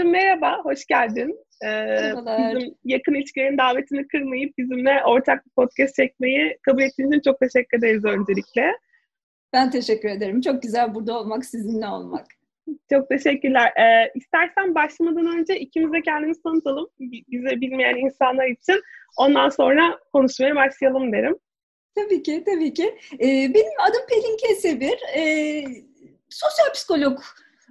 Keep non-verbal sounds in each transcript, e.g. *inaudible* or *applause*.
Gizemciğim merhaba, hoş geldin. Ee, bizim yakın ilişkilerin davetini kırmayıp bizimle ortak bir podcast çekmeyi kabul ettiğiniz için çok teşekkür ederiz öncelikle. Ben teşekkür ederim. Çok güzel burada olmak, sizinle olmak. Çok teşekkürler. Ee, istersen başlamadan önce ikimiz de kendimizi tanıtalım. Bize bilmeyen insanlar için. Ondan sonra konuşmaya başlayalım derim. Tabii ki, tabii ki. Ee, benim adım Pelin Kesebir. Ee, sosyal psikolog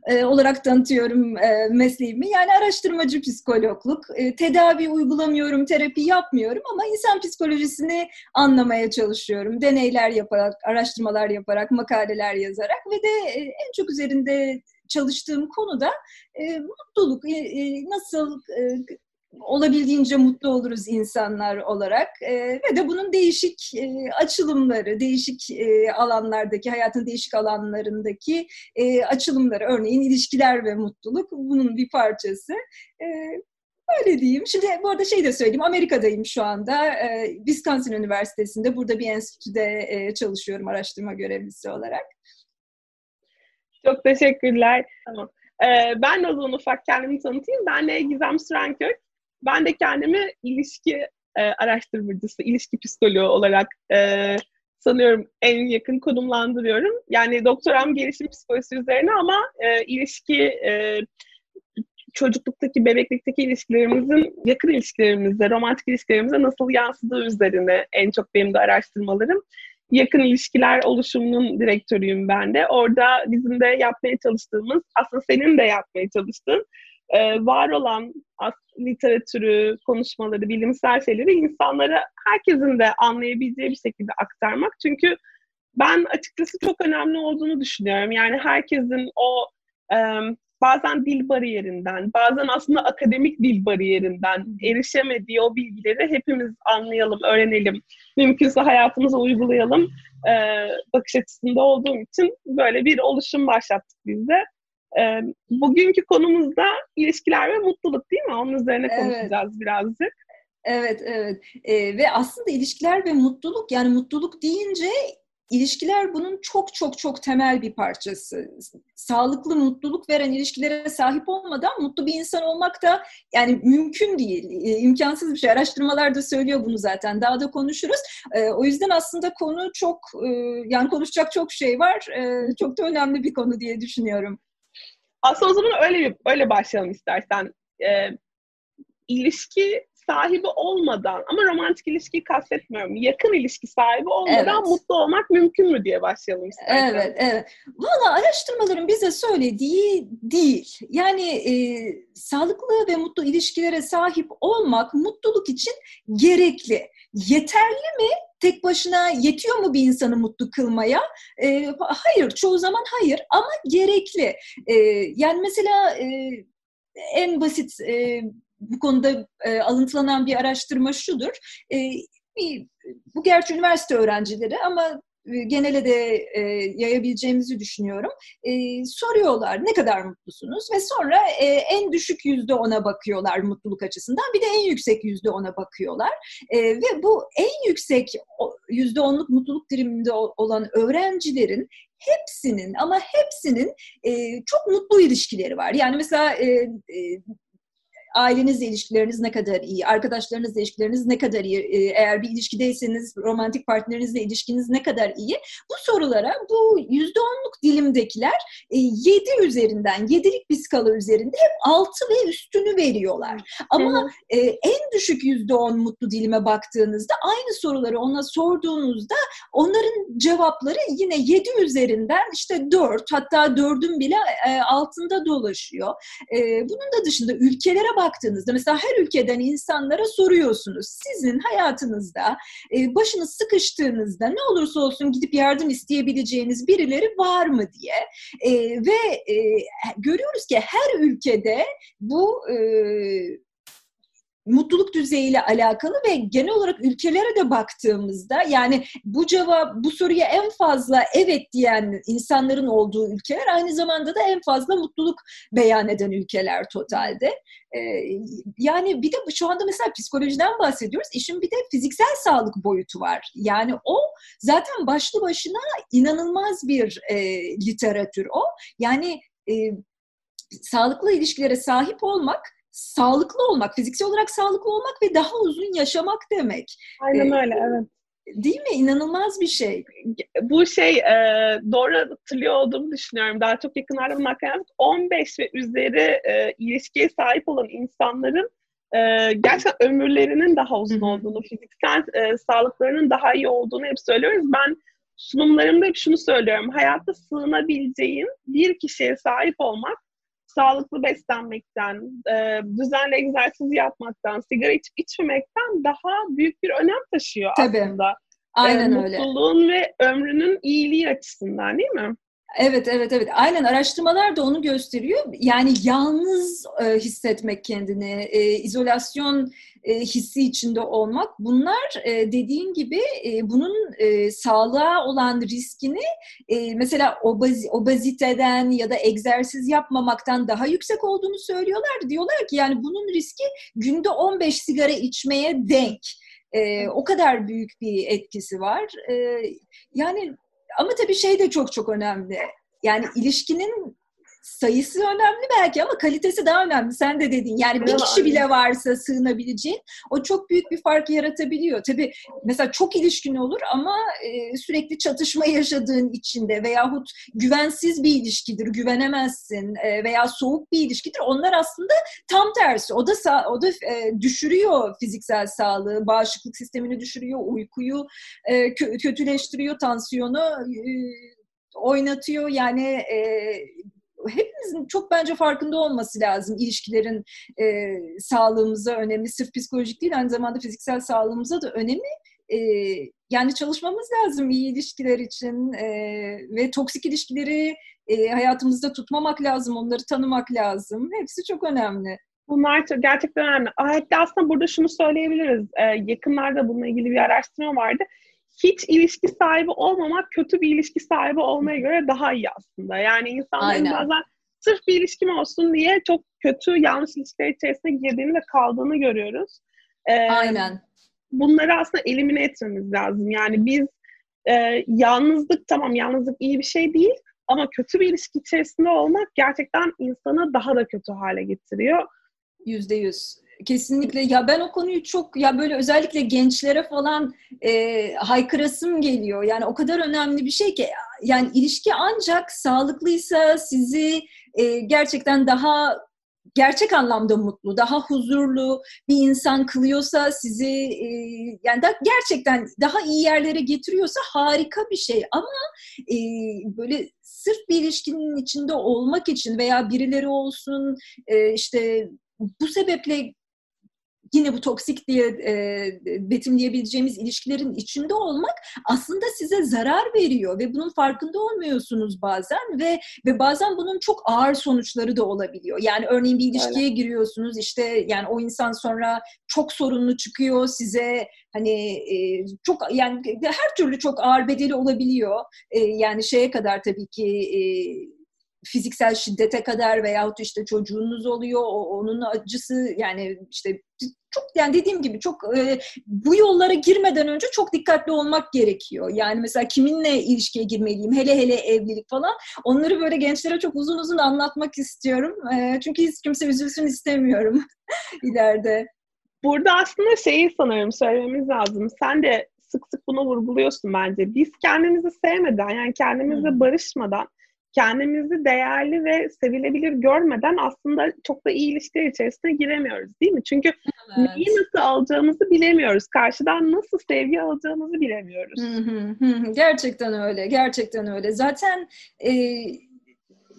e, olarak tanıtıyorum e, mesleğimi. Yani araştırmacı psikologluk. E, tedavi uygulamıyorum, terapi yapmıyorum ama insan psikolojisini anlamaya çalışıyorum. Deneyler yaparak, araştırmalar yaparak, makaleler yazarak ve de en çok üzerinde çalıştığım konu da e, mutluluk, e, nasıl e, olabildiğince mutlu oluruz insanlar olarak e, ve de bunun değişik e, açılımları, değişik e, alanlardaki, hayatın değişik alanlarındaki e, açılımları, örneğin ilişkiler ve mutluluk bunun bir parçası. E, Öyle diyeyim. Şimdi bu arada şey de söyleyeyim. Amerika'dayım şu anda. E, Wisconsin Üniversitesi'nde. Burada bir enstitüde e, çalışıyorum araştırma görevlisi olarak. Çok teşekkürler. Tamam. Ee, ben de o zaman ufak kendimi tanıtayım. Ben de Gizem Sürenkök. Ben de kendimi ilişki e, araştırmacısı, ilişki psikoloğu olarak e, sanıyorum en yakın konumlandırıyorum. Yani doktoram gelişim psikolojisi üzerine ama e, ilişki e, çocukluktaki, bebeklikteki ilişkilerimizin yakın ilişkilerimizde, romantik ilişkilerimize nasıl yansıdığı üzerine en çok benim de araştırmalarım. Yakın ilişkiler oluşumunun direktörüyüm ben de. Orada bizim de yapmaya çalıştığımız, aslında senin de yapmaya çalıştığın e, var olan literatürü, konuşmaları, bilimsel şeyleri insanlara herkesin de anlayabileceği bir şekilde aktarmak. Çünkü ben açıkçası çok önemli olduğunu düşünüyorum. Yani herkesin o e, bazen dil bariyerinden, bazen aslında akademik dil bariyerinden erişemediği o bilgileri hepimiz anlayalım, öğrenelim. Mümkünse hayatımıza uygulayalım e, bakış açısında olduğum için böyle bir oluşum başlattık biz de. E, bugünkü konumuz da ilişkiler ve mutluluk değil mi? Onun üzerine konuşacağız evet. birazcık. Evet, evet. E, ve aslında ilişkiler ve mutluluk, yani mutluluk deyince ilişkiler bunun çok çok çok temel bir parçası. Sağlıklı mutluluk veren ilişkilere sahip olmadan mutlu bir insan olmak da yani mümkün değil, imkansız bir şey. Araştırmalar da söylüyor bunu zaten. Daha da konuşuruz. O yüzden aslında konu çok, yani konuşacak çok şey var. Çok da önemli bir konu diye düşünüyorum. Aslında o zaman öyle bir, öyle başlayalım istersen. Ee, ilişki sahibi olmadan ama romantik ilişkiyi kastetmiyorum. Yakın ilişki sahibi olmadan evet. mutlu olmak mümkün mü diye başlayalım istersen. Evet, evet. Valla araştırmaların bize söylediği değil. Yani e, sağlıklı ve mutlu ilişkilere sahip olmak mutluluk için gerekli. Yeterli mi? Tek başına yetiyor mu bir insanı mutlu kılmaya? E, hayır, çoğu zaman hayır ama gerekli. E, yani mesela e, en basit e, bu konuda e, alıntılanan bir araştırma şudur. E, bir, bu gerçi üniversite öğrencileri ama genele de e, yayabileceğimizi düşünüyorum. E, soruyorlar ne kadar mutlusunuz ve sonra e, en düşük yüzde ona bakıyorlar mutluluk açısından. Bir de en yüksek yüzde ona bakıyorlar. E, ve bu en yüksek yüzde onluk mutluluk diliminde olan öğrencilerin hepsinin ama hepsinin e, çok mutlu ilişkileri var. Yani mesela e, e, ailenizle ilişkileriniz ne kadar iyi, arkadaşlarınızla ilişkileriniz ne kadar iyi, e, eğer bir ilişkideyseniz romantik partnerinizle ilişkiniz ne kadar iyi? Bu sorulara bu yüzde onluk dilimdekiler e, yedi üzerinden, yedilik bir skala üzerinde hep altı ve üstünü veriyorlar. Ama e, en düşük yüzde on mutlu dilime baktığınızda aynı soruları ona sorduğunuzda onların cevapları yine yedi üzerinden işte dört hatta dördün bile altında dolaşıyor. Bunun da dışında ülkelere baktığınızda mesela her ülkeden insanlara soruyorsunuz. Sizin hayatınızda e, başınız sıkıştığınızda ne olursa olsun gidip yardım isteyebileceğiniz birileri var mı diye. E, ve e, görüyoruz ki her ülkede bu e, mutluluk düzeyiyle alakalı ve genel olarak ülkelere de baktığımızda yani bu cevap bu soruya en fazla evet diyen insanların olduğu ülkeler aynı zamanda da en fazla mutluluk beyan eden ülkeler totalde. Ee, yani bir de şu anda mesela psikolojiden bahsediyoruz. İşin bir de fiziksel sağlık boyutu var. Yani o zaten başlı başına inanılmaz bir e, literatür o. Yani e, sağlıklı ilişkilere sahip olmak sağlıklı olmak, fiziksel olarak sağlıklı olmak ve daha uzun yaşamak demek. Aynen öyle, evet. Değil mi? İnanılmaz bir şey. Bu şey e, doğru hatırlıyor olduğumu düşünüyorum. Daha çok bunun hakkında 15 ve üzeri e, ilişkiye sahip olan insanların e, gerçekten ömürlerinin daha uzun olduğunu, fiziksel e, sağlıklarının daha iyi olduğunu hep söylüyoruz. Ben sunumlarımda hep şunu söylüyorum. Hayatta sığınabileceğin bir kişiye sahip olmak sağlıklı beslenmekten, e, düzenli egzersiz yapmaktan, sigara içip içmemekten daha büyük bir önem taşıyor Tabii. aslında. Aynen e, öyle. Mutluluğun ve ömrünün iyiliği açısından değil mi? Evet, evet, evet. Aynen araştırmalar da onu gösteriyor. Yani yalnız e, hissetmek kendini, e, izolasyon e, hissi içinde olmak bunlar e, dediğin gibi e, bunun e, sağlığa olan riskini e, mesela obaz, obaziteden ya da egzersiz yapmamaktan daha yüksek olduğunu söylüyorlar. Diyorlar ki yani bunun riski günde 15 sigara içmeye denk. E, o kadar büyük bir etkisi var. E, yani ama tabii şey de çok çok önemli. Yani ilişkinin sayısı önemli belki ama kalitesi daha önemli. Sen de dedin. Yani bir kişi bile varsa sığınabileceğin o çok büyük bir fark yaratabiliyor. Tabii mesela çok ilişkin olur ama e, sürekli çatışma yaşadığın içinde veyahut güvensiz bir ilişkidir, güvenemezsin e, veya soğuk bir ilişkidir. Onlar aslında tam tersi. O da o da e, düşürüyor fiziksel sağlığı, bağışıklık sistemini düşürüyor, uykuyu e, kötüleştiriyor, tansiyonu e, oynatıyor. Yani e, hepimizin çok bence farkında olması lazım ilişkilerin e, sağlığımıza önemi sırf psikolojik değil aynı zamanda fiziksel sağlığımıza da önemi e, yani çalışmamız lazım iyi ilişkiler için e, ve toksik ilişkileri e, hayatımızda tutmamak lazım onları tanımak lazım hepsi çok önemli. Bunlar gerçekten önemli. Hatta aslında burada şunu söyleyebiliriz. Ee, yakınlarda bununla ilgili bir araştırma vardı hiç ilişki sahibi olmamak kötü bir ilişki sahibi olmaya göre daha iyi aslında. Yani insanların Aynen. bazen sırf bir ilişkim olsun diye çok kötü yanlış ilişkiler içerisine girdiğini ve kaldığını görüyoruz. Ee, Aynen. Bunları aslında elimine etmemiz lazım. Yani biz e, yalnızlık tamam yalnızlık iyi bir şey değil ama kötü bir ilişki içerisinde olmak gerçekten insanı daha da kötü hale getiriyor. Yüzde yüz kesinlikle ya ben o konuyu çok ya böyle özellikle gençlere falan e, haykırasım geliyor. Yani o kadar önemli bir şey ki yani ilişki ancak sağlıklıysa sizi e, gerçekten daha gerçek anlamda mutlu, daha huzurlu bir insan kılıyorsa sizi e, yani da gerçekten daha iyi yerlere getiriyorsa harika bir şey ama e, böyle sırf bir ilişkinin içinde olmak için veya birileri olsun e, işte bu sebeple yine bu toksik diye e, betimleyebileceğimiz ilişkilerin içinde olmak aslında size zarar veriyor ve bunun farkında olmuyorsunuz bazen ve ve bazen bunun çok ağır sonuçları da olabiliyor. Yani örneğin bir ilişkiye Öyle. giriyorsunuz işte yani o insan sonra çok sorunlu çıkıyor size hani e, çok yani her türlü çok ağır bedeli olabiliyor. E, yani şeye kadar tabii ki e, fiziksel şiddete kadar veyahut işte çocuğunuz oluyor, o, onun acısı yani işte çok yani dediğim gibi çok e, bu yollara girmeden önce çok dikkatli olmak gerekiyor. Yani mesela kiminle ilişkiye girmeliyim, hele hele evlilik falan. Onları böyle gençlere çok uzun uzun anlatmak istiyorum. E, çünkü hiç kimse üzülsün istemiyorum *laughs* ileride. Burada aslında şeyi sanırım söylememiz lazım. Sen de sık sık bunu vurguluyorsun bence. Biz kendimizi sevmeden yani kendimizle barışmadan kendimizi değerli ve sevilebilir görmeden aslında çok da iyi ilişkiler içerisine giremiyoruz değil mi? Çünkü evet. neyi nasıl alacağımızı bilemiyoruz. Karşıdan nasıl sevgi alacağımızı bilemiyoruz. Gerçekten öyle, gerçekten öyle. Zaten e,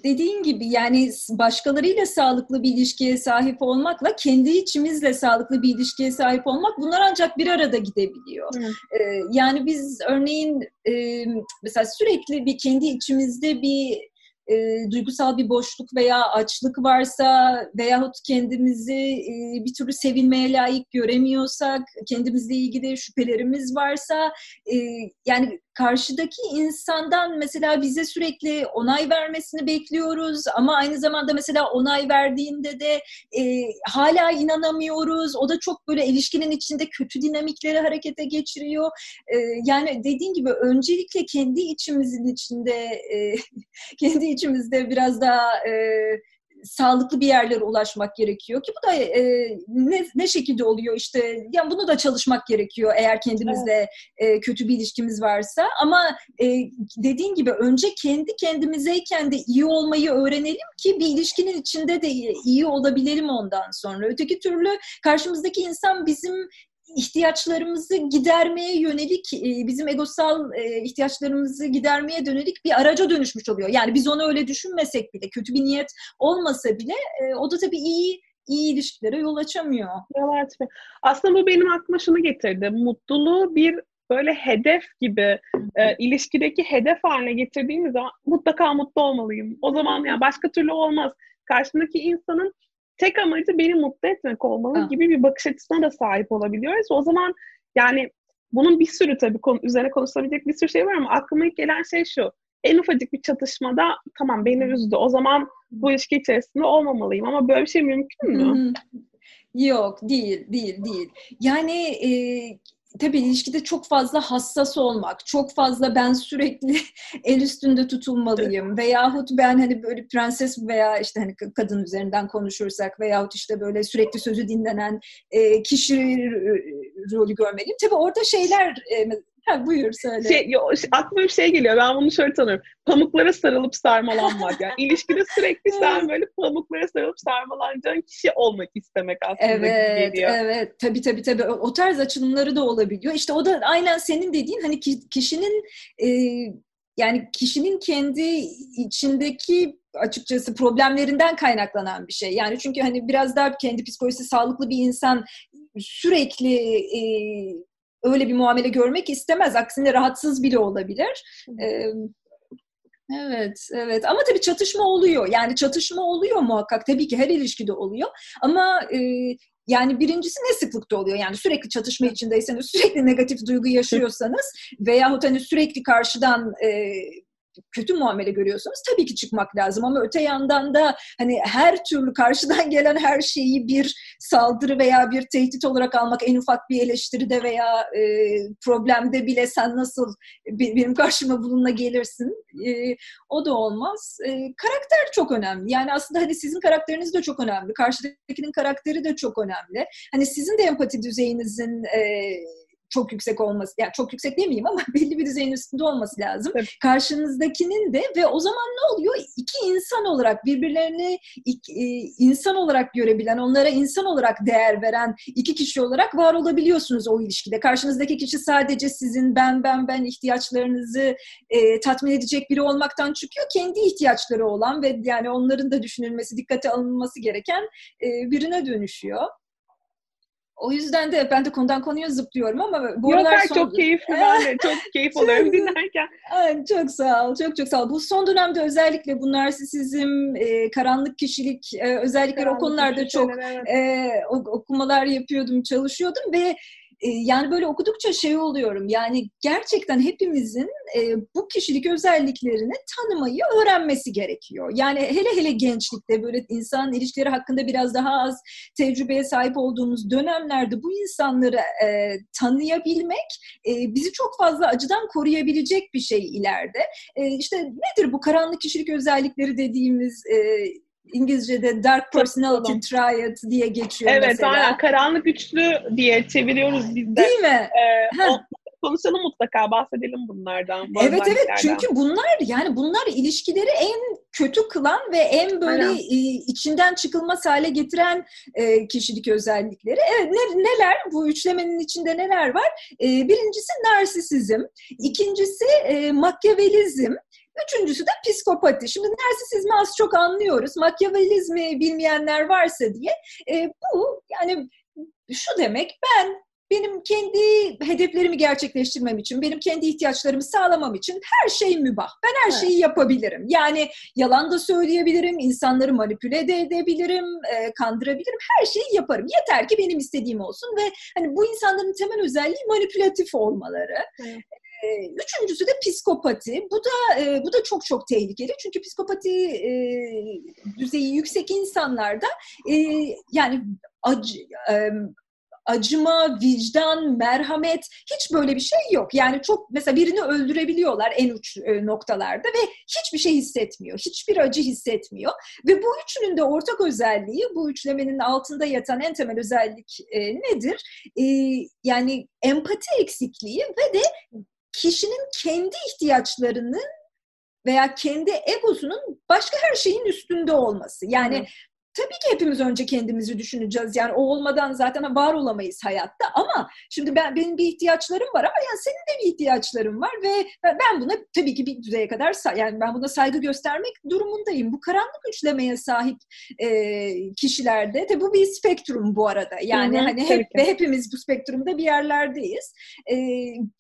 dediğin gibi yani başkalarıyla sağlıklı bir ilişkiye sahip olmakla kendi içimizle sağlıklı bir ilişkiye sahip olmak bunlar ancak bir arada gidebiliyor. Ee, yani biz örneğin e, mesela sürekli bir kendi içimizde bir e, duygusal bir boşluk veya açlık varsa veyahut kendimizi e, bir türlü sevilmeye layık göremiyorsak, kendimizle ilgili şüphelerimiz varsa e, yani karşıdaki insandan mesela bize sürekli onay vermesini bekliyoruz ama aynı zamanda mesela onay verdiğinde de e, hala inanamıyoruz. O da çok böyle ilişkinin içinde kötü dinamikleri harekete geçiriyor. E, yani dediğin gibi öncelikle kendi içimizin içinde e, *laughs* kendi içimizde biraz daha e, sağlıklı bir yerlere ulaşmak gerekiyor ki bu da e, ne, ne şekilde oluyor işte yani bunu da çalışmak gerekiyor eğer kendimizle evet. e, kötü bir ilişkimiz varsa ama e, dediğin gibi önce kendi kendimizeyken de iyi olmayı öğrenelim ki bir ilişkinin içinde de iyi olabilelim ondan sonra. Öteki türlü karşımızdaki insan bizim ihtiyaçlarımızı gidermeye yönelik, e, bizim egosal e, ihtiyaçlarımızı gidermeye dönelik bir araca dönüşmüş oluyor. Yani biz onu öyle düşünmesek bile, kötü bir niyet olmasa bile e, o da tabii iyi iyi ilişkilere yol açamıyor. Evet. Aslında bu benim aklıma şunu getirdi. Mutluluğu bir böyle hedef gibi e, ilişkideki hedef haline getirdiğimiz zaman mutlaka mutlu olmalıyım. O zaman yani başka türlü olmaz. Karşımdaki insanın tek amacı beni mutlu etmek olmalı ha. gibi bir bakış açısına da sahip olabiliyoruz. O zaman yani bunun bir sürü tabii konu, üzerine konuşulabilecek bir sürü şey var ama aklıma ilk gelen şey şu. En ufacık bir çatışmada tamam beni üzdü. O zaman bu ilişki içerisinde olmamalıyım ama böyle bir şey mümkün mü? Yok değil, değil, değil. Yani e, tabii ilişkide çok fazla hassas olmak, çok fazla ben sürekli *laughs* el üstünde tutulmalıyım veyahut ben hani böyle prenses veya işte hani kadın üzerinden konuşursak veyahut işte böyle sürekli sözü dinlenen e, kişi rolü görmeliyim. Tabii orada şeyler e, Ha, buyur söyle. Şey, yo, aklıma bir şey geliyor. Ben bunu şöyle tanıyorum. Pamuklara sarılıp sarmalanmak. Yani *laughs* ilişkide sürekli sen böyle pamuklara sarılıp sarmalanacağın kişi olmak istemek aslında evet, geliyor. Evet, tabii tabii tabii. O tarz açılımları da olabiliyor. İşte o da aynen senin dediğin hani kişinin e, yani kişinin kendi içindeki açıkçası problemlerinden kaynaklanan bir şey. Yani çünkü hani biraz daha kendi psikolojisi sağlıklı bir insan sürekli e, öyle bir muamele görmek istemez. Aksine rahatsız bile olabilir. Evet, evet. Ama tabii çatışma oluyor. Yani çatışma oluyor muhakkak. Tabii ki her ilişkide oluyor. Ama e, yani birincisi ne sıklıkta oluyor? Yani sürekli çatışma içindeyseniz, sürekli negatif duygu yaşıyorsanız *laughs* veyahut hani sürekli karşıdan e, kötü muamele görüyorsanız tabii ki çıkmak lazım ama öte yandan da hani her türlü karşıdan *laughs* gelen her şeyi bir saldırı veya bir tehdit olarak almak en ufak bir eleştiride veya e, problemde bile sen nasıl benim karşıma bununla gelirsin e, o da olmaz. E, karakter çok önemli. Yani aslında hani sizin karakteriniz de çok önemli. Karşıdakinin karakteri de çok önemli. Hani sizin de empati düzeyinizin e, çok yüksek olması, yani çok yüksek demeyeyim ama *laughs* belli bir düzeyin üstünde olması lazım. Evet. Karşınızdakinin de ve o zaman ne oluyor? İki insan olarak birbirlerini iki, e, insan olarak görebilen, onlara insan olarak değer veren iki kişi olarak var olabiliyorsunuz o ilişkide. Karşınızdaki kişi sadece sizin ben ben ben ihtiyaçlarınızı e, tatmin edecek biri olmaktan çıkıyor. Kendi ihtiyaçları olan ve yani onların da düşünülmesi, dikkate alınması gereken e, birine dönüşüyor. O yüzden de ben de konudan konuya zıplıyorum ama bu Yok, aralar son... çok keyifli *laughs* ben de çok keyif alıyorum dinlerken. Ay, çok sağ ol, çok çok sağ ol. Bu son dönemde özellikle bu narsisizm, e, karanlık kişilik e, özellikle karanlık o konularda çok evet. e, okumalar yapıyordum, çalışıyordum ve yani böyle okudukça şey oluyorum. Yani gerçekten hepimizin e, bu kişilik özelliklerini tanımayı öğrenmesi gerekiyor. Yani hele hele gençlikte böyle insan ilişkileri hakkında biraz daha az tecrübeye sahip olduğumuz dönemlerde bu insanları e, tanıyabilmek e, bizi çok fazla acıdan koruyabilecek bir şey ileride. E, işte nedir bu karanlık kişilik özellikleri dediğimiz e, İngilizce'de Dark Personality Triad diye geçiyor evet, mesela. Evet aynen karanlık üçlü diye çeviriyoruz biz de. Değil mi? Ee, o, konuşalım mutlaka bahsedelim bunlardan. Evet evet çünkü bunlar yani bunlar ilişkileri en kötü kılan ve en böyle Aynen. içinden çıkılmaz hale getiren e, kişilik özellikleri. Evet ne, neler bu üçlemenin içinde neler var? E, birincisi narsisizm, ikincisi e, makyavelizm, Üçüncüsü de psikopati. Şimdi narsisizmi az çok anlıyoruz. Makyavelizmi bilmeyenler varsa diye e, bu yani şu demek ben benim kendi hedeflerimi gerçekleştirmem için, benim kendi ihtiyaçlarımı sağlamam için her şey mübah. Ben her evet. şeyi yapabilirim. Yani yalan da söyleyebilirim, insanları manipüle de edebilirim, e, kandırabilirim. Her şeyi yaparım. Yeter ki benim istediğim olsun ve hani bu insanların temel özelliği manipülatif olmaları. Evet. Üçüncüsü de psikopati. Bu da e, bu da çok çok tehlikeli. Çünkü psikopati e, düzeyi yüksek insanlarda e, yani acı, e, acıma, vicdan, merhamet hiç böyle bir şey yok. Yani çok mesela birini öldürebiliyorlar en uç e, noktalarda ve hiçbir şey hissetmiyor. Hiçbir acı hissetmiyor. Ve bu üçünün de ortak özelliği, bu üçlemenin altında yatan en temel özellik e, nedir? E, yani empati eksikliği ve de kişinin kendi ihtiyaçlarının veya kendi egosunun başka her şeyin üstünde olması. Yani. Tabii ki hepimiz önce kendimizi düşüneceğiz. Yani o olmadan zaten var olamayız hayatta. Ama şimdi ben benim bir ihtiyaçlarım var ama yani senin de bir ihtiyaçların var ve ben buna tabii ki bir düzeye kadar yani ben buna saygı göstermek durumundayım. Bu karanlık üçlemeye sahip e, kişilerde de bu bir spektrum bu arada. Yani hı hı, hani hep ve hepimiz bu spektrumda bir yerlerdeyiz. E,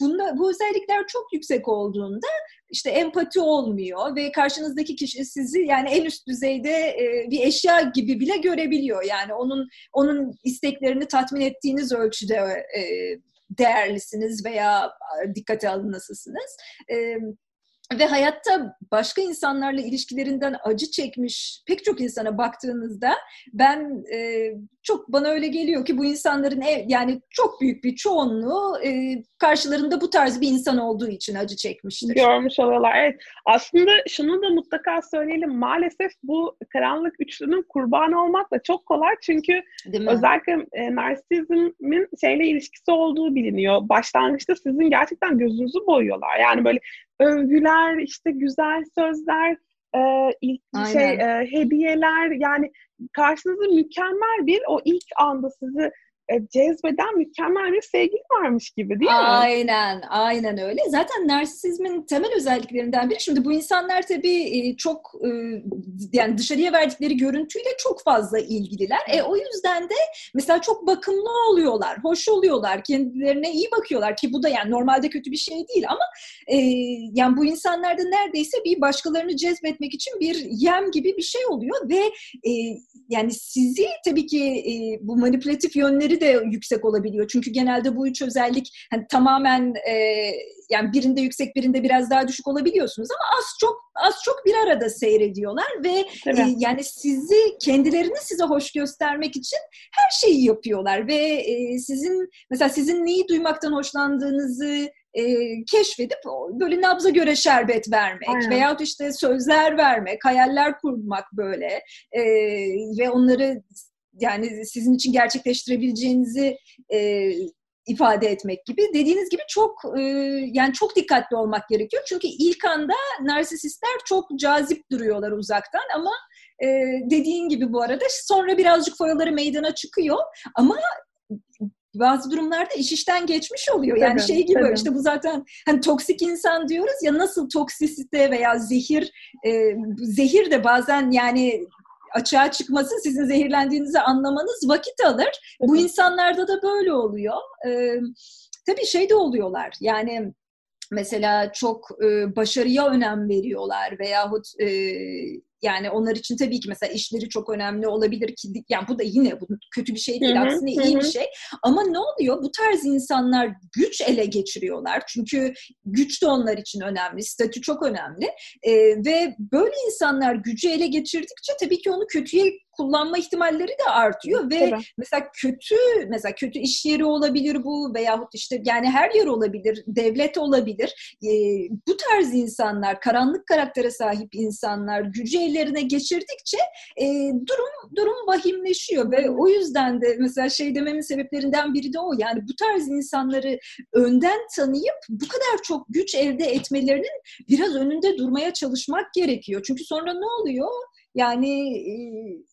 bunda bu özellikler çok yüksek olduğunda işte empati olmuyor ve karşınızdaki kişi sizi yani en üst düzeyde e, bir eşya gibi bile görebiliyor. Yani onun onun isteklerini tatmin ettiğiniz ölçüde e, değerlisiniz veya dikkate alınasısınız. E, ve hayatta başka insanlarla ilişkilerinden acı çekmiş pek çok insana baktığınızda ben e, çok bana öyle geliyor ki bu insanların ev, yani çok büyük bir çoğunluğu e, karşılarında bu tarz bir insan olduğu için acı çekmiştir. Görmüş oluyorlar. Evet. Aslında şunu da mutlaka söyleyelim. Maalesef bu karanlık üçlünün kurbanı olmak da çok kolay. Çünkü özellikle e, narsizmin şeyle ilişkisi olduğu biliniyor. Başlangıçta sizin gerçekten gözünüzü boyuyorlar. Yani böyle övgüler, işte güzel sözler, e, ilk şey e, hediyeler yani karşınızda mükemmel bir o ilk anda sizi e, cezbeden mükemmel bir sevgili varmış gibi değil mi? Aynen, aynen öyle. Zaten narsizmin temel özelliklerinden biri. Şimdi bu insanlar tabii e, çok e, yani dışarıya verdikleri görüntüyle çok fazla ilgililer. E, o yüzden de mesela çok bakımlı oluyorlar, hoş oluyorlar, kendilerine iyi bakıyorlar ki bu da yani normalde kötü bir şey değil ama e, yani bu insanlarda neredeyse bir başkalarını cezbetmek için bir yem gibi bir şey oluyor ve e, yani sizi tabii ki e, bu manipülatif yönleri de yüksek olabiliyor. Çünkü genelde bu üç özellik hani tamamen e, yani birinde yüksek birinde biraz daha düşük olabiliyorsunuz ama az çok az çok bir arada seyrediyorlar ve e, yani sizi kendilerini size hoş göstermek için her şeyi yapıyorlar ve e, sizin mesela sizin neyi duymaktan hoşlandığınızı e, keşfedip böyle nabza göre şerbet vermek Aynen. veyahut işte sözler vermek, hayaller kurmak böyle e, ve onları yani sizin için gerçekleştirebileceğinizi e, ifade etmek gibi. Dediğiniz gibi çok e, yani çok dikkatli olmak gerekiyor. Çünkü ilk anda narsisistler çok cazip duruyorlar uzaktan ama e, dediğin gibi bu arada sonra birazcık foyaları meydana çıkıyor ama bazı durumlarda iş işten geçmiş oluyor. Yani tabii, şey gibi tabii. işte bu zaten hani toksik insan diyoruz ya nasıl toksisite veya zehir e, zehir de bazen yani açığa çıkması, sizin zehirlendiğinizi anlamanız vakit alır. Bu insanlarda da böyle oluyor. Ee, tabii şey de oluyorlar. Yani mesela çok e, başarıya önem veriyorlar veyahut e, yani onlar için tabii ki mesela işleri çok önemli olabilir ki yani bu da yine bu kötü bir şey değil hı hı, aksine hı. iyi bir şey. Ama ne oluyor? Bu tarz insanlar güç ele geçiriyorlar. Çünkü güç de onlar için önemli. Statü çok önemli. Ee, ve böyle insanlar gücü ele geçirdikçe tabii ki onu kötüye kullanma ihtimalleri de artıyor ve Tabii. mesela kötü mesela kötü iş yeri olabilir bu veyahut işte yani her yer olabilir, devlet olabilir. E, bu tarz insanlar, karanlık karaktere sahip insanlar gücü ellerine geçirdikçe e, durum durum vahimleşiyor ve o yüzden de mesela şey dememin sebeplerinden biri de o. Yani bu tarz insanları önden tanıyıp bu kadar çok güç elde etmelerinin biraz önünde durmaya çalışmak gerekiyor. Çünkü sonra ne oluyor? Yani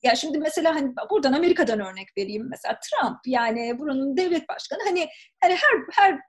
ya şimdi mesela hani buradan Amerika'dan örnek vereyim. Mesela Trump yani buranın devlet başkanı hani hani her her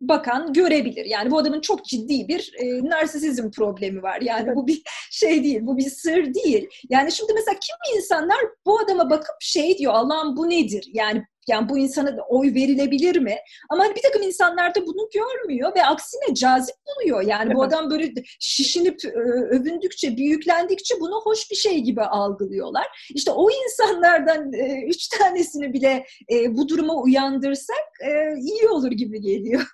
bakan görebilir. Yani bu adamın çok ciddi bir e, narsisizm problemi var. Yani bu bir *laughs* şey değil, bu bir sır değil. Yani şimdi mesela kimi insanlar bu adama bakıp şey diyor, Allah'ım bu nedir? Yani yani bu insana oy verilebilir mi? Ama hani bir takım insanlar da bunu görmüyor ve aksine cazip buluyor. Yani bu adam böyle şişinip övündükçe, büyüklendikçe bunu hoş bir şey gibi algılıyorlar. İşte o insanlardan üç tanesini bile bu duruma uyandırsak iyi olur gibi geliyor.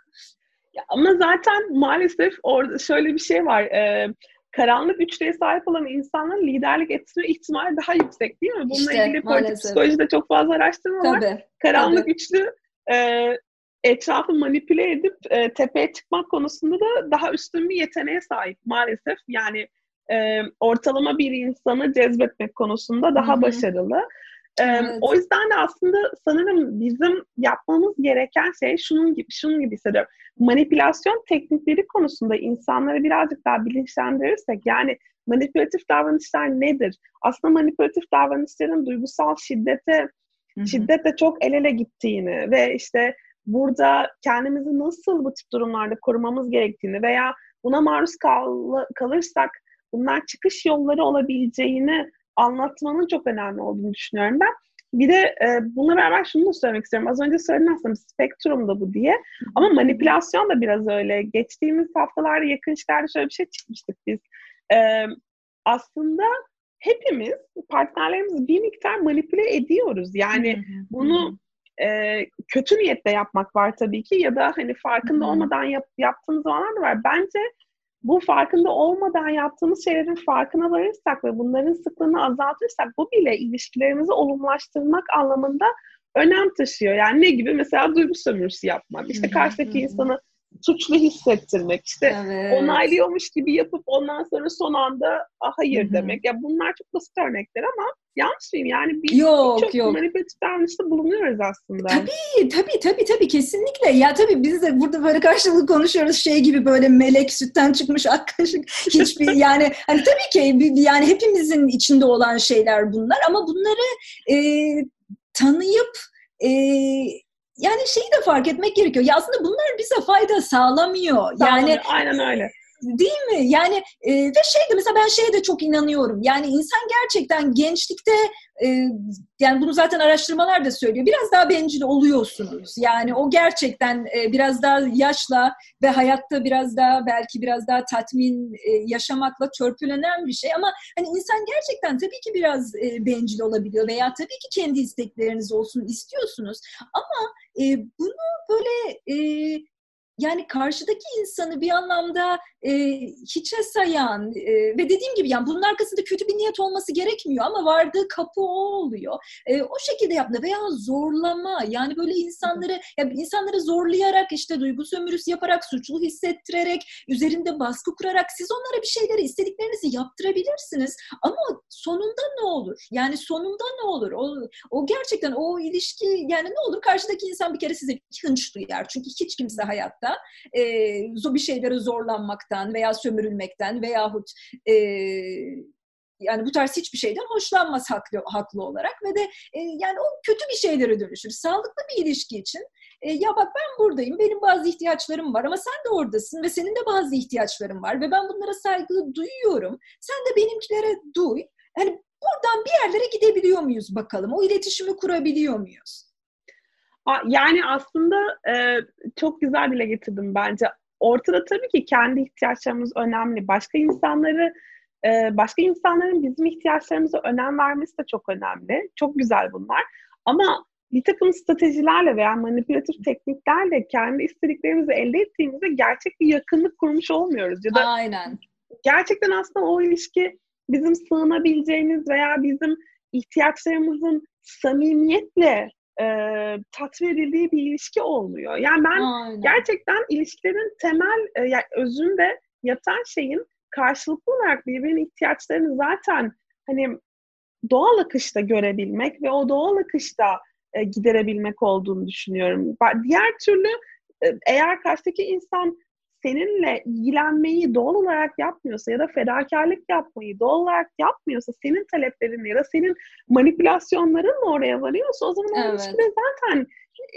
Ya ama zaten maalesef orada şöyle bir şey var. Karanlık güçlere sahip olan insanların liderlik etme ihtimali daha yüksek değil mi? Bununla işte, ilgili politik psikolojide çok fazla araştırma Tabii. var. Karanlık Tabii. güçlü e, etrafı manipüle edip e, tepeye çıkmak konusunda da daha üstün bir yeteneğe sahip maalesef. Yani e, ortalama bir insanı cezbetmek konusunda daha Hı-hı. başarılı. Evet. O yüzden de aslında sanırım bizim yapmamız gereken şey şunun gibi, şunun gibi hissediyorum. Manipülasyon teknikleri konusunda insanları birazcık daha bilinçlendirirsek yani manipülatif davranışlar nedir? Aslında manipülatif davranışların duygusal şiddete Hı-hı. şiddetle çok el ele gittiğini ve işte burada kendimizi nasıl bu tip durumlarda korumamız gerektiğini veya buna maruz kal- kalırsak bunlar çıkış yolları olabileceğini anlatmanın çok önemli olduğunu düşünüyorum ben. Bir de e, bununla beraber şunu da söylemek istiyorum. Az önce söyledim aslında spektrum da bu diye. Ama manipülasyon da biraz öyle. Geçtiğimiz haftalarda yakın işlerde şöyle bir şey çıkmıştık biz. E, aslında hepimiz partnerlerimizi bir miktar manipüle ediyoruz. Yani bunu e, kötü niyetle yapmak var tabii ki ya da hani farkında olmadan yap, yaptığımız zamanlar da var. Bence bu farkında olmadan yaptığımız şeylerin farkına varırsak ve bunların sıklığını azaltırsak bu bile ilişkilerimizi olumlaştırmak anlamında önem taşıyor. Yani ne gibi? Mesela duygu sömürüsü yapmak. İşte karşıdaki insanı suçlu hissettirmek, işte evet. onaylıyormuş gibi yapıp ondan sonra son anda hayır Hı-hı. demek. Ya bunlar çok basit örnekler ama yanlış mıyım? Yani biz yok, çok yok. manipülatif davranışta bulunuyoruz aslında. Tabii, tabii, tabii, tabii kesinlikle. Ya tabii biz de burada böyle karşılıklı konuşuyoruz şey gibi böyle melek sütten çıkmış ak kaşık hiçbir *laughs* yani hani tabii ki yani hepimizin içinde olan şeyler bunlar ama bunları e, tanıyıp e, yani şeyi de fark etmek gerekiyor. Ya aslında bunlar bize fayda sağlamıyor. Yani aynen öyle. Değil mi? Yani e, ve şey de mesela ben şeye de çok inanıyorum. Yani insan gerçekten gençlikte e, yani bunu zaten araştırmalar da söylüyor. Biraz daha bencil oluyorsunuz. Yani o gerçekten e, biraz daha yaşla ve hayatta biraz daha belki biraz daha tatmin e, yaşamakla törpülenen bir şey. Ama hani insan gerçekten tabii ki biraz e, bencil olabiliyor veya tabii ki kendi istekleriniz olsun istiyorsunuz. Ama e, bunu böyle e, yani karşıdaki insanı bir anlamda e, hiçe sayan e, ve dediğim gibi yani bunun arkasında kötü bir niyet olması gerekmiyor ama vardığı kapı o oluyor. E, o şekilde yapma veya zorlama yani böyle insanları yani insanları zorlayarak işte duygu sömürüsü yaparak suçlu hissettirerek üzerinde baskı kurarak siz onlara bir şeyleri istediklerinizi yaptırabilirsiniz ama sonunda ne olur? Yani sonunda ne olur? O, o gerçekten o ilişki yani ne olur? Karşıdaki insan bir kere size hınç duyar. Çünkü hiç kimse hayatta e, bir şeylere zorlanmaktan veya sömürülmekten veyahut e, yani bu tarz hiçbir şeyden hoşlanmaz haklı, haklı olarak ve de e, yani o kötü bir şeylere dönüşür. Sağlıklı bir ilişki için e, ya bak ben buradayım, benim bazı ihtiyaçlarım var ama sen de oradasın ve senin de bazı ihtiyaçların var ve ben bunlara saygı duyuyorum. Sen de benimkilere duy. Yani buradan bir yerlere gidebiliyor muyuz bakalım? O iletişimi kurabiliyor muyuz? Yani aslında e, çok güzel dile getirdim bence. Ortada tabii ki kendi ihtiyaçlarımız önemli. Başka insanları e, başka insanların bizim ihtiyaçlarımıza önem vermesi de çok önemli. Çok güzel bunlar. Ama bir takım stratejilerle veya manipülatif tekniklerle kendi istediklerimizi elde ettiğimizde gerçek bir yakınlık kurmuş olmuyoruz. Ya da Aynen. Gerçekten aslında o ilişki bizim sığınabileceğimiz veya bizim ihtiyaçlarımızın samimiyetle e, tatmin edildiği bir ilişki olmuyor. Yani ben Aynen. gerçekten ilişkilerin temel e, yani özünde yatan şeyin karşılıklı olarak birbirinin ihtiyaçlarını zaten hani doğal akışta görebilmek ve o doğal akışta e, giderebilmek olduğunu düşünüyorum. Diğer türlü e, eğer karşıdaki insan seninle ilgilenmeyi doğal olarak yapmıyorsa ya da fedakarlık yapmayı doğal olarak yapmıyorsa senin taleplerinle ya da senin manipülasyonlarınla oraya varıyorsa o zaman evet. ilişkide zaten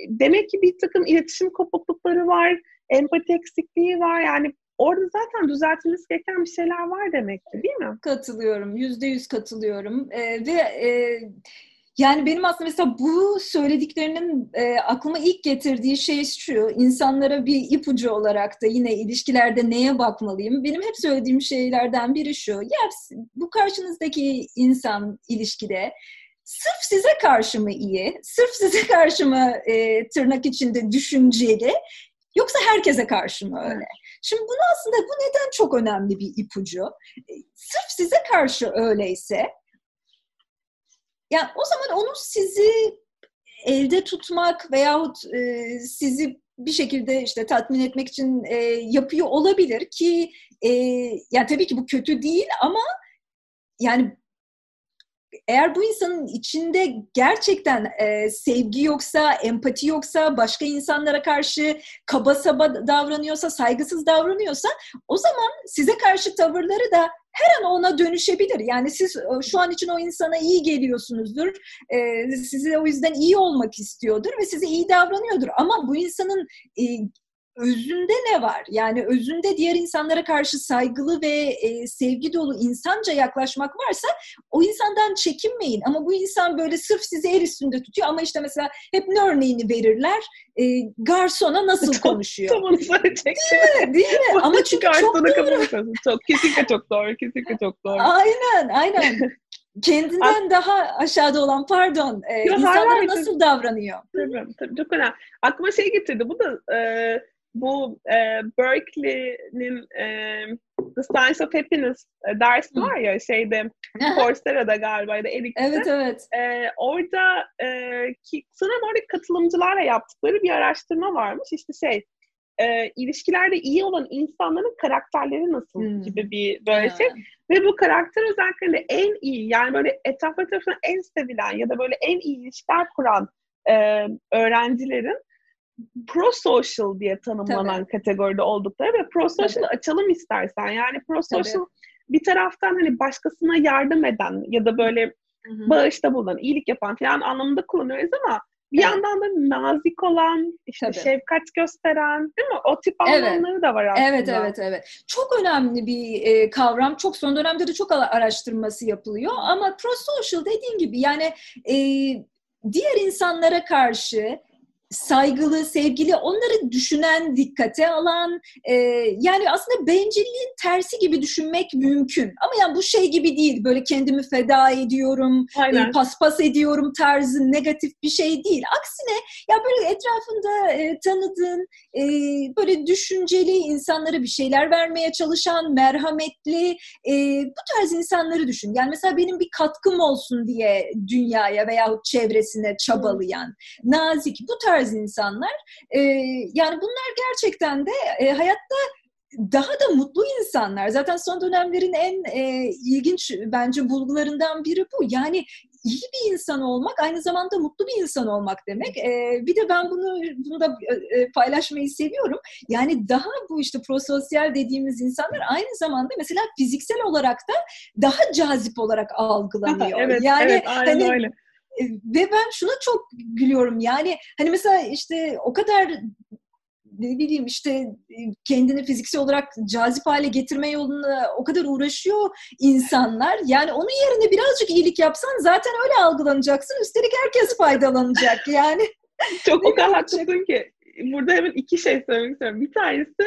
demek ki bir takım iletişim kopuklukları var, empati eksikliği var yani orada zaten düzeltilmesi gereken bir şeyler var demek ki değil mi? Katılıyorum, yüzde yüz katılıyorum ee, ve e, yani benim aslında mesela bu söylediklerinin e, aklıma ilk getirdiği şey şu, insanlara bir ipucu olarak da yine ilişkilerde neye bakmalıyım? Benim hep söylediğim şeylerden biri şu, ya bu karşınızdaki insan ilişkide sırf size karşı mı iyi, sırf size karşı mı e, tırnak içinde düşünceli, yoksa herkese karşı mı öyle? Şimdi bunu aslında bu neden çok önemli bir ipucu? E, sırf size karşı öyleyse yani o zaman onun sizi elde tutmak veyahut e, sizi bir şekilde işte tatmin etmek için e, yapıyor olabilir ki e, yani tabii ki bu kötü değil ama yani eğer bu insanın içinde gerçekten e, sevgi yoksa, empati yoksa, başka insanlara karşı kaba saba davranıyorsa, saygısız davranıyorsa o zaman size karşı tavırları da her an ona dönüşebilir. Yani siz e, şu an için o insana iyi geliyorsunuzdur. E, size o yüzden iyi olmak istiyordur ve size iyi davranıyordur. Ama bu insanın e, özünde ne var? Yani özünde diğer insanlara karşı saygılı ve e, sevgi dolu insanca yaklaşmak varsa o insandan çekinmeyin. Ama bu insan böyle sırf sizi el üstünde tutuyor ama işte mesela hep ne örneğini verirler? E, garsona nasıl çok, konuşuyor? Tam onu söyleyecektim. Değil mi? Değil mi? *laughs* ama çünkü çok doğru. Çok, kesinlikle çok doğru. Kesinlikle çok doğru. Aynen, aynen. *laughs* kendinden daha aşağıda olan pardon e, insanlara nasıl davranıyor? Tabii, tabii çok önemli. Aklıma şey getirdi. Bu da e, bu e, Berkeley'nin e, The Science of Happiness e, dersi var ya şeyde Coursera'da galiba ya da Eric'te. Evet evet. E, orada e, ki, sanırım orada katılımcılarla yaptıkları bir araştırma varmış. İşte şey e, ilişkilerde iyi olan insanların karakterleri nasıl hmm. gibi bir böyle şey. Ve bu karakter özelliklerinde en iyi yani böyle etrafta tarafından en sevilen ya da böyle en iyi ilişkiler kuran e, öğrencilerin pro-social diye tanımlanan Tabii. kategoride oldukları ve pro-social'ı açalım istersen. Yani pro-social bir taraftan hani başkasına yardım eden ya da böyle Hı-hı. bağışta bulunan, iyilik yapan falan anlamında kullanıyoruz ama bir evet. yandan da nazik olan, işte Tabii. şefkat gösteren, değil mi? O tip anlamları evet. da var aslında. Evet, evet, evet. Çok önemli bir e, kavram. Çok son dönemde de çok araştırması yapılıyor. Ama pro-social dediğin gibi yani e, diğer insanlara karşı saygılı, sevgili, onları düşünen, dikkate alan, e, yani aslında bencilliğin tersi gibi düşünmek mümkün. Ama yani bu şey gibi değil, böyle kendimi feda ediyorum, e, paspas ediyorum tarzı negatif bir şey değil. Aksine ya böyle etrafında e, tanıdığın, e, böyle düşünceli insanlara bir şeyler vermeye çalışan, merhametli, e, bu tarz insanları düşün. Yani mesela benim bir katkım olsun diye dünyaya veyahut çevresine çabalayan, nazik, bu tarz tarz insanlar. E, yani bunlar gerçekten de e, hayatta daha da mutlu insanlar. Zaten son dönemlerin en e, ilginç bence bulgularından biri bu. Yani iyi bir insan olmak aynı zamanda mutlu bir insan olmak demek. E, bir de ben bunu bunu da e, paylaşmayı seviyorum. Yani daha bu işte prososyal dediğimiz insanlar aynı zamanda mesela fiziksel olarak da daha cazip olarak algılanıyor. evet, yani evet, aynen hani, öyle ve ben şuna çok gülüyorum yani hani mesela işte o kadar ne bileyim işte kendini fiziksel olarak cazip hale getirme yolunda o kadar uğraşıyor insanlar. Yani onun yerine birazcık iyilik yapsan zaten öyle algılanacaksın. Üstelik herkes faydalanacak *laughs* yani. Çok o kadar haklısın ki. Burada hemen iki şey söylemek istiyorum. Bir tanesi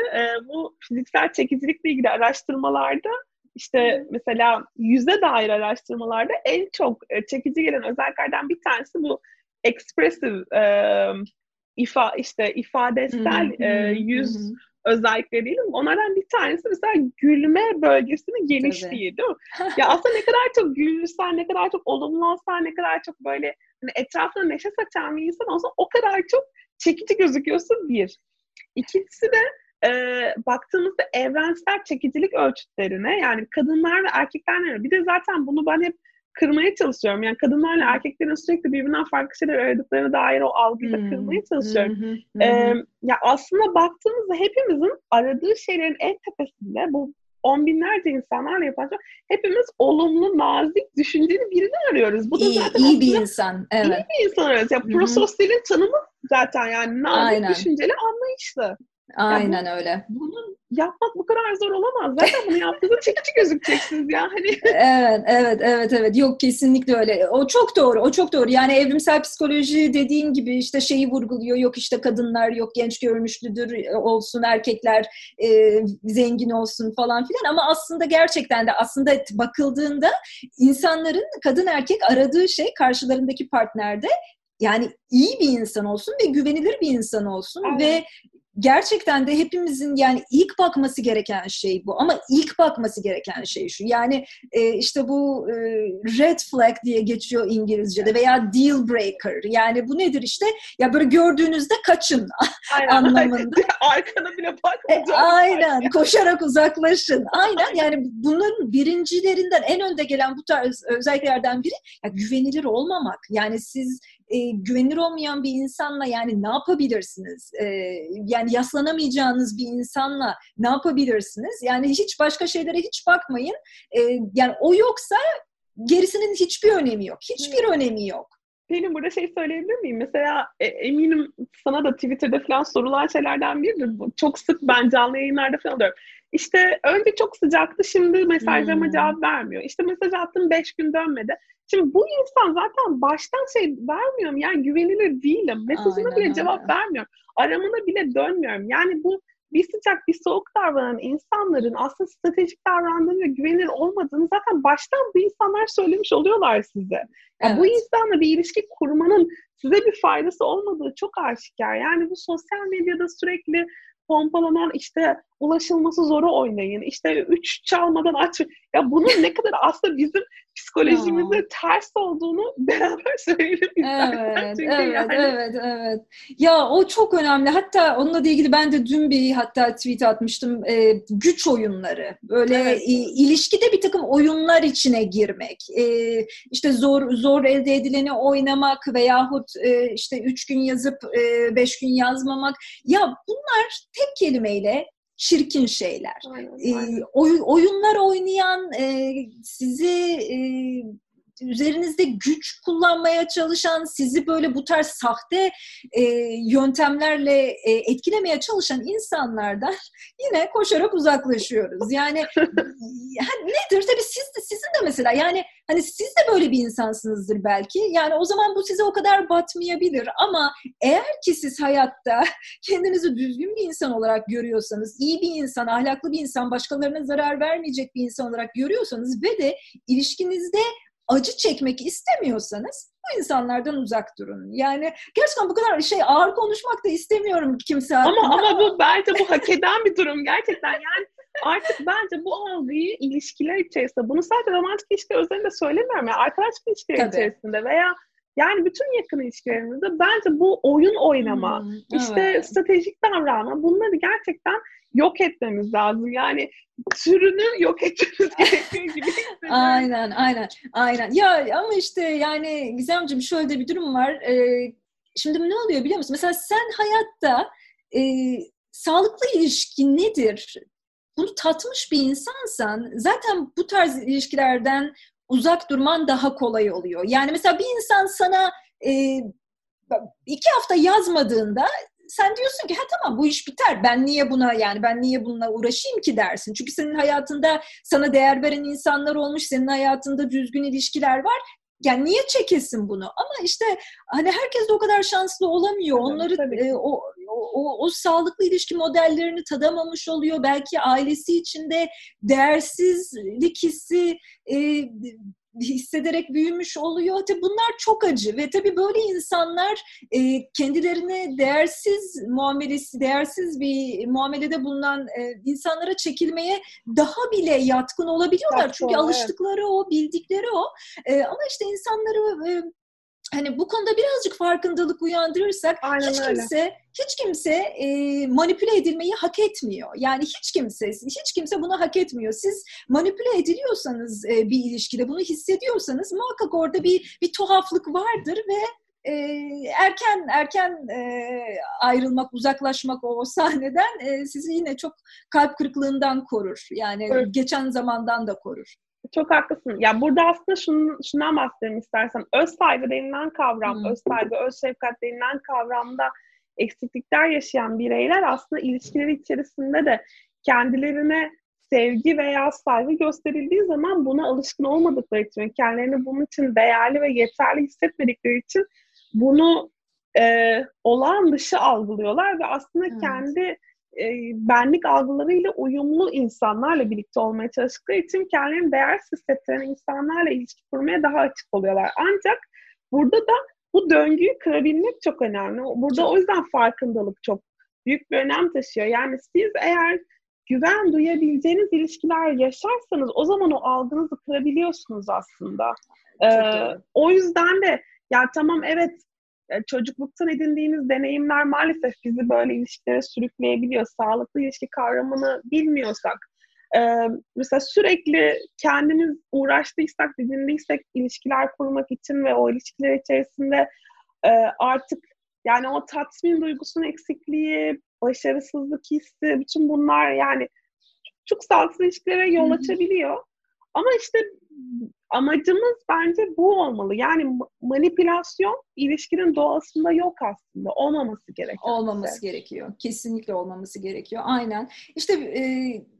bu fiziksel çekicilikle ilgili araştırmalarda işte mesela yüze dair araştırmalarda en çok e, çekici gelen özelliklerden bir tanesi bu expressive e, ifa işte ifadesel e, yüz özellikleri değil mi? Onlardan bir tanesi mesela gülme bölgesinin genişliği değil mi? ya aslında ne kadar çok gülürsen, ne kadar çok olumlu olsan, ne kadar çok böyle hani etrafına neşe saçan bir insan olsa o kadar çok çekici gözüküyorsun bir. İkincisi de e, baktığımızda evrensel çekicilik ölçütlerine yani kadınlar ve erkeklerle bir de zaten bunu ben hep kırmaya çalışıyorum. Yani kadınlarla erkeklerin sürekli birbirinden farklı şeyler aradıklarına dair o algıyı da kırmaya çalışıyorum. ee, ya aslında baktığımızda hepimizin aradığı şeylerin en tepesinde bu on binlerce insanlarla yapan hepimiz olumlu, nazik, düşünceli birini arıyoruz. Bu da iyi, zaten iyi bir insan. Evet. İyi bir insan arıyoruz. Ya prososyalin tanımı zaten yani nazik, Aynen. düşünceli, anlayışlı. Aynen ya bu, öyle. Bunu yapmak bu kadar zor olamaz. Zaten bunu yaptığınızda çekici gözükeceksiniz ya. Hani. *laughs* evet, evet, evet, evet. Yok kesinlikle öyle. O çok doğru, o çok doğru. Yani evrimsel psikoloji dediğin gibi işte şeyi vurguluyor. Yok işte kadınlar yok genç görünüşlüdür olsun, erkekler e, zengin olsun falan filan. Ama aslında gerçekten de aslında bakıldığında insanların kadın erkek aradığı şey karşılarındaki partnerde yani iyi bir insan olsun ve güvenilir bir insan olsun evet. ve gerçekten de hepimizin yani ilk bakması gereken şey bu. Ama ilk bakması gereken şey şu. Yani e, işte bu e, red flag diye geçiyor İngilizce'de veya deal breaker. Yani bu nedir işte? Ya böyle gördüğünüzde kaçın *laughs* aynen, anlamında. *laughs* Arkana bile bakmayacağım. E, aynen. *laughs* Koşarak uzaklaşın. Aynen. Yani bunların birincilerinden en önde gelen bu tarz özelliklerden biri ya güvenilir olmamak. Yani siz e, güvenilir olmayan bir insanla yani ne yapabilirsiniz? E, yani yaslanamayacağınız bir insanla ne yapabilirsiniz? Yani hiç başka şeylere hiç bakmayın. E, yani o yoksa gerisinin hiçbir önemi yok. Hiçbir hmm. önemi yok. Benim burada şey söyleyebilir miyim? Mesela e, eminim sana da Twitter'da falan sorulan şeylerden biridir bu. Çok sık ben canlı yayınlarda falan diyorum. İşte önce çok sıcaktı, şimdi mesajlarıma hmm. cevap vermiyor. İşte mesaj attım beş gün dönmedi. Şimdi bu insan zaten baştan şey vermiyorum. Yani güvenilir değilim. Mesajına bile cevap vermiyorum. Aramına bile dönmüyorum. Yani bu bir sıcak bir soğuk davranan insanların aslında stratejik davrandığını ve güvenilir olmadığını zaten baştan bu insanlar söylemiş oluyorlar size. Yani evet. Bu insanla bir ilişki kurmanın size bir faydası olmadığı çok aşikar. Yani bu sosyal medyada sürekli pompalanan işte ulaşılması zoru oynayın. İşte üç çalmadan aç. Ya bunun ne kadar aslında bizim psikolojimize ters olduğunu *laughs* beraber söyleyelim Evet, Çünkü evet, yani... evet, evet. Ya o çok önemli. Hatta onunla ilgili ben de dün bir hatta tweet atmıştım. E, güç oyunları. Böyle evet. e, ilişkide bir takım oyunlar içine girmek. E, işte zor zor elde edileni oynamak veyahut e, işte üç gün yazıp e, beş gün yazmamak. Ya bunlar tek kelimeyle çirkin şeyler. Aynen, aynen. oy, oyunlar oynayan, e, sizi e, üzerinizde güç kullanmaya çalışan, sizi böyle bu tarz sahte e, yöntemlerle e, etkilemeye çalışan insanlardan *laughs* yine koşarak uzaklaşıyoruz. Yani *laughs* nedir? Tabii siz de, sizin de mesela yani hani siz de böyle bir insansınızdır belki. Yani o zaman bu size o kadar batmayabilir ama eğer ki siz hayatta *laughs* kendinizi düzgün bir insan olarak görüyorsanız, iyi bir insan, ahlaklı bir insan, başkalarına zarar vermeyecek bir insan olarak görüyorsanız ve de ilişkinizde acı çekmek istemiyorsanız bu insanlardan uzak durun. Yani gerçekten bu kadar şey ağır konuşmak da istemiyorum kimse hakkında. Ama ama bu bence bu hak eden bir durum gerçekten. Yani artık bence bu algıyı ilişkiler içerisinde bunu sadece romantik ilişki özelinde söylemiyorum. Yani arkadaşlık ilişkileri Tabii. içerisinde veya yani bütün yakın ilişkilerimizde bence bu oyun oynama, hmm, işte evet. stratejik davranma bunları gerçekten yok etmemiz lazım. Yani türünü yok etmemiz *laughs* gerekiyor gibi Aynen, aynen, aynen. Ya ama işte yani Gizemciğim şöyle de bir durum var. Ee, şimdi ne oluyor biliyor musun? Mesela sen hayatta e, sağlıklı ilişki nedir? Bunu tatmış bir insansan zaten bu tarz ilişkilerden uzak durman daha kolay oluyor. Yani mesela bir insan sana e, iki hafta yazmadığında sen diyorsun ki ha tamam bu iş biter. Ben niye buna yani ben niye bununla uğraşayım ki dersin. Çünkü senin hayatında sana değer veren insanlar olmuş, senin hayatında düzgün ilişkiler var. Yani niye çekesin bunu? Ama işte hani herkes de o kadar şanslı olamıyor. Onları e, o, o, o sağlıklı ilişki modellerini tadamamış oluyor. Belki ailesi içinde değersizlik hissi e, hissederek büyümüş oluyor. Tabii bunlar çok acı ve tabii böyle insanlar e, kendilerine değersiz muamelesi, değersiz bir muamelede bulunan e, insanlara çekilmeye daha bile yatkın olabiliyorlar. Çok Çünkü alıştıkları evet. o, bildikleri o. E, ama işte insanları e, hani bu konuda birazcık farkındalık uyandırırsak Aynen hiç kimse öyle. hiç kimse e, manipüle edilmeyi hak etmiyor. Yani hiç kimse hiç kimse bunu hak etmiyor. Siz manipüle ediliyorsanız e, bir ilişkide bunu hissediyorsanız muhakkak orada bir bir tuhaflık vardır ve e, erken erken e, ayrılmak, uzaklaşmak o sahneden e, sizi yine çok kalp kırıklığından korur. Yani evet. geçen zamandan da korur. Çok haklısın. Ya burada aslında şunun, şundan bahsedelim istersen. Öz saygı denilen kavram, hmm. öz saygı, öz şefkat denilen kavramda eksiklikler yaşayan bireyler aslında ilişkileri içerisinde de kendilerine sevgi veya saygı gösterildiği zaman buna alışkın olmadıkları için, kendilerini bunun için değerli ve yeterli hissetmedikleri için bunu e, olağan dışı algılıyorlar ve aslında evet. kendi e, benlik algılarıyla uyumlu insanlarla birlikte olmaya çalıştıkları için kendilerini değersiz hissettiren insanlarla ilişki kurmaya daha açık oluyorlar. Ancak burada da bu döngüyü kırabilmek çok önemli. Burada çok. o yüzden farkındalık çok büyük bir önem taşıyor. Yani siz eğer güven duyabileceğiniz ilişkiler yaşarsanız o zaman o algınızı kırabiliyorsunuz aslında. Ee, o yüzden de ya tamam evet çocukluktan edindiğimiz deneyimler maalesef bizi böyle ilişkilere sürükleyebiliyor. Sağlıklı ilişki kavramını bilmiyorsak, e, mesela sürekli kendimiz uğraştıysak, didindiysek ilişkiler kurmak için ve o ilişkiler içerisinde e, artık yani o tatmin duygusunun eksikliği, başarısızlık hissi, bütün bunlar yani çok sağlıksız ilişkilere yol açabiliyor. Ama işte amacımız bence bu olmalı. Yani manipülasyon ilişkinin doğasında yok aslında. Olmaması gerekiyor. Olmaması gerekiyor. Kesinlikle olmaması gerekiyor. Aynen. İşte e,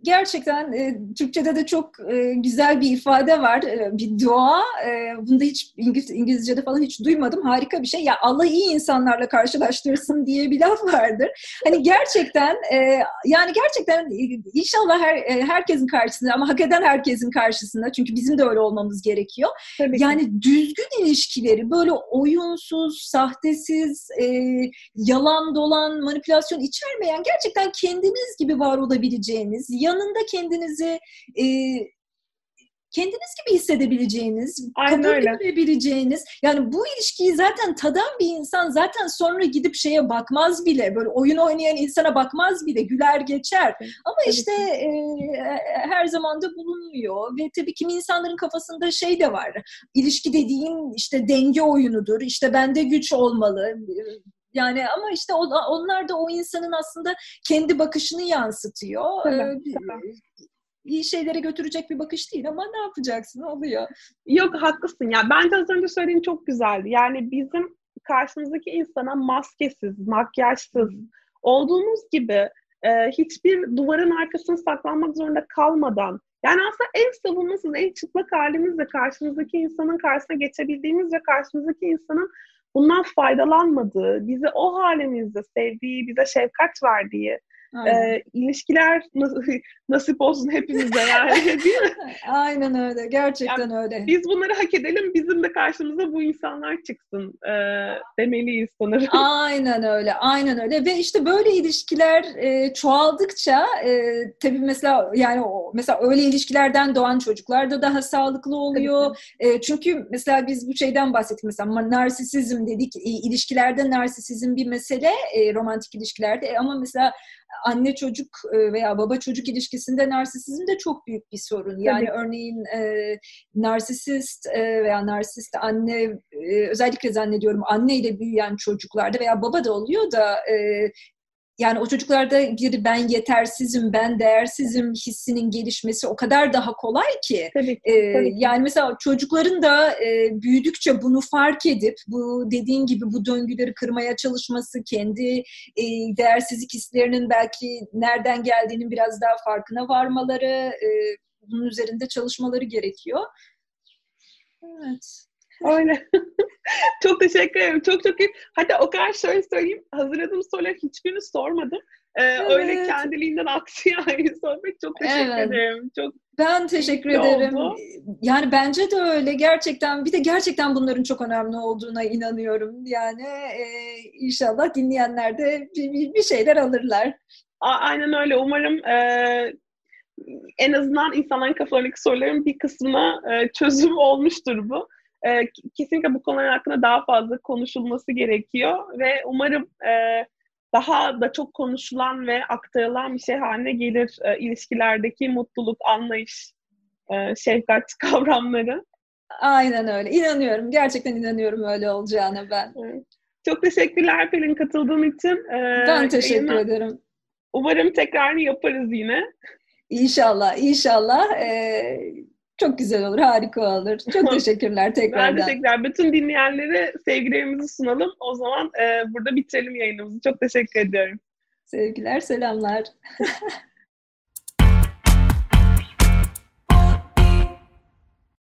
gerçekten e, Türkçe'de de çok e, güzel bir ifade var. E, bir dua. E, bunu da hiç İngiliz, İngilizce'de falan hiç duymadım. Harika bir şey. Ya Allah iyi insanlarla karşılaştırsın *laughs* diye bir laf vardır. Hani gerçekten e, yani gerçekten e, inşallah her, e, herkesin karşısında ama hak eden herkesin karşısında. Çünkü bizim de öyle olmamız gerekiyor. Tabii yani ki. düzgün ilişkileri böyle oyunsuz, sahtesiz, e, yalan dolan, manipülasyon içermeyen gerçekten kendiniz gibi var olabileceğiniz, yanında kendinizi e, kendiniz gibi hissedebileceğiniz, Aynen kabul öyle. edebileceğiniz, yani bu ilişkiyi zaten tadan bir insan zaten sonra gidip şeye bakmaz bile, böyle oyun oynayan insana bakmaz bile, güler geçer. Ama tabii işte e, her zaman da bulunmuyor ve tabii kimi insanların kafasında şey de var, ilişki dediğin işte denge oyunudur, işte bende güç olmalı, yani ama işte onlar da o insanın aslında kendi bakışını yansıtıyor. Tabii, tabii iyi şeylere götürecek bir bakış değil ama ne yapacaksın oluyor. Yok haklısın ya. Bence az önce söylediğin çok güzeldi. Yani bizim karşımızdaki insana maskesiz, makyajsız olduğumuz gibi e, hiçbir duvarın arkasına saklanmak zorunda kalmadan yani aslında en savunmasız, en çıplak halimizle karşımızdaki insanın karşısına geçebildiğimiz ve karşımızdaki insanın bundan faydalanmadığı, bizi o halimizde sevdiği, bize şefkat verdiği, e, ilişkiler *laughs* nasip olsun hepimize yani değil mi? *laughs* Aynen öyle. Gerçekten yani öyle. Biz bunları hak edelim. Bizim de karşımıza bu insanlar çıksın e, demeliyiz sanırım. *laughs* Aynen öyle. Aynen öyle. Ve işte böyle ilişkiler e, çoğaldıkça e, tabii mesela yani o, mesela öyle ilişkilerden doğan çocuklar da daha sağlıklı oluyor. E, çünkü mesela biz bu şeyden bahsettik. Mesela narsisizm dedik. E, ilişkilerde narsisizm bir mesele. E, romantik ilişkilerde. E, ama mesela anne çocuk e, veya baba çocuk ilişkisinde narsisizm de çok büyük bir sorun. Yani Tabii. örneğin e, narsisist e, veya narsist anne e, özellikle zannediyorum anne ile büyüyen çocuklarda veya baba da oluyor da e, yani o çocuklarda bir ben yetersizim, ben değersizim hissinin gelişmesi o kadar daha kolay ki. Tabii ki, ee, tabii. Yani mesela çocukların da e, büyüdükçe bunu fark edip bu dediğin gibi bu döngüleri kırmaya çalışması, kendi e, değersizlik hislerinin belki nereden geldiğinin biraz daha farkına varmaları, e, bunun üzerinde çalışmaları gerekiyor. Evet. Öyle. *laughs* *laughs* çok teşekkür ederim. Çok çok iyi. Hatta o kadar şöyle söyleyeyim. Hazırladığım soruları hiçbirini sormadım. Ee, evet. Öyle kendiliğinden aksi *laughs* yani sohbet. Çok teşekkür evet. ederim. Çok ben teşekkür ederim. Oldu. Yani bence de öyle. Gerçekten bir de gerçekten bunların çok önemli olduğuna inanıyorum. Yani e, inşallah dinleyenler de bir, bir şeyler alırlar. aynen öyle. Umarım e, en azından insanların kafalarındaki soruların bir kısmına e, çözüm *laughs* olmuştur bu e, kesinlikle bu konular hakkında daha fazla konuşulması gerekiyor ve umarım e, daha da çok konuşulan ve aktarılan bir şey haline gelir e, ilişkilerdeki mutluluk, anlayış, e, şefkat *laughs* kavramları. Aynen öyle. İnanıyorum. Gerçekten inanıyorum öyle olacağını ben. Evet. Çok teşekkürler Pelin katıldığın için. Ee, ben teşekkür yayına, ederim. Umarım tekrarını yaparız yine. İnşallah, inşallah. Ee, çok güzel olur, harika olur. Çok *laughs* teşekkürler tekrardan. Ben teşekkürler. Bütün dinleyenlere sevgilerimizi sunalım. O zaman e, burada bitirelim yayınımızı. Çok teşekkür ediyorum. Sevgiler, selamlar. *laughs*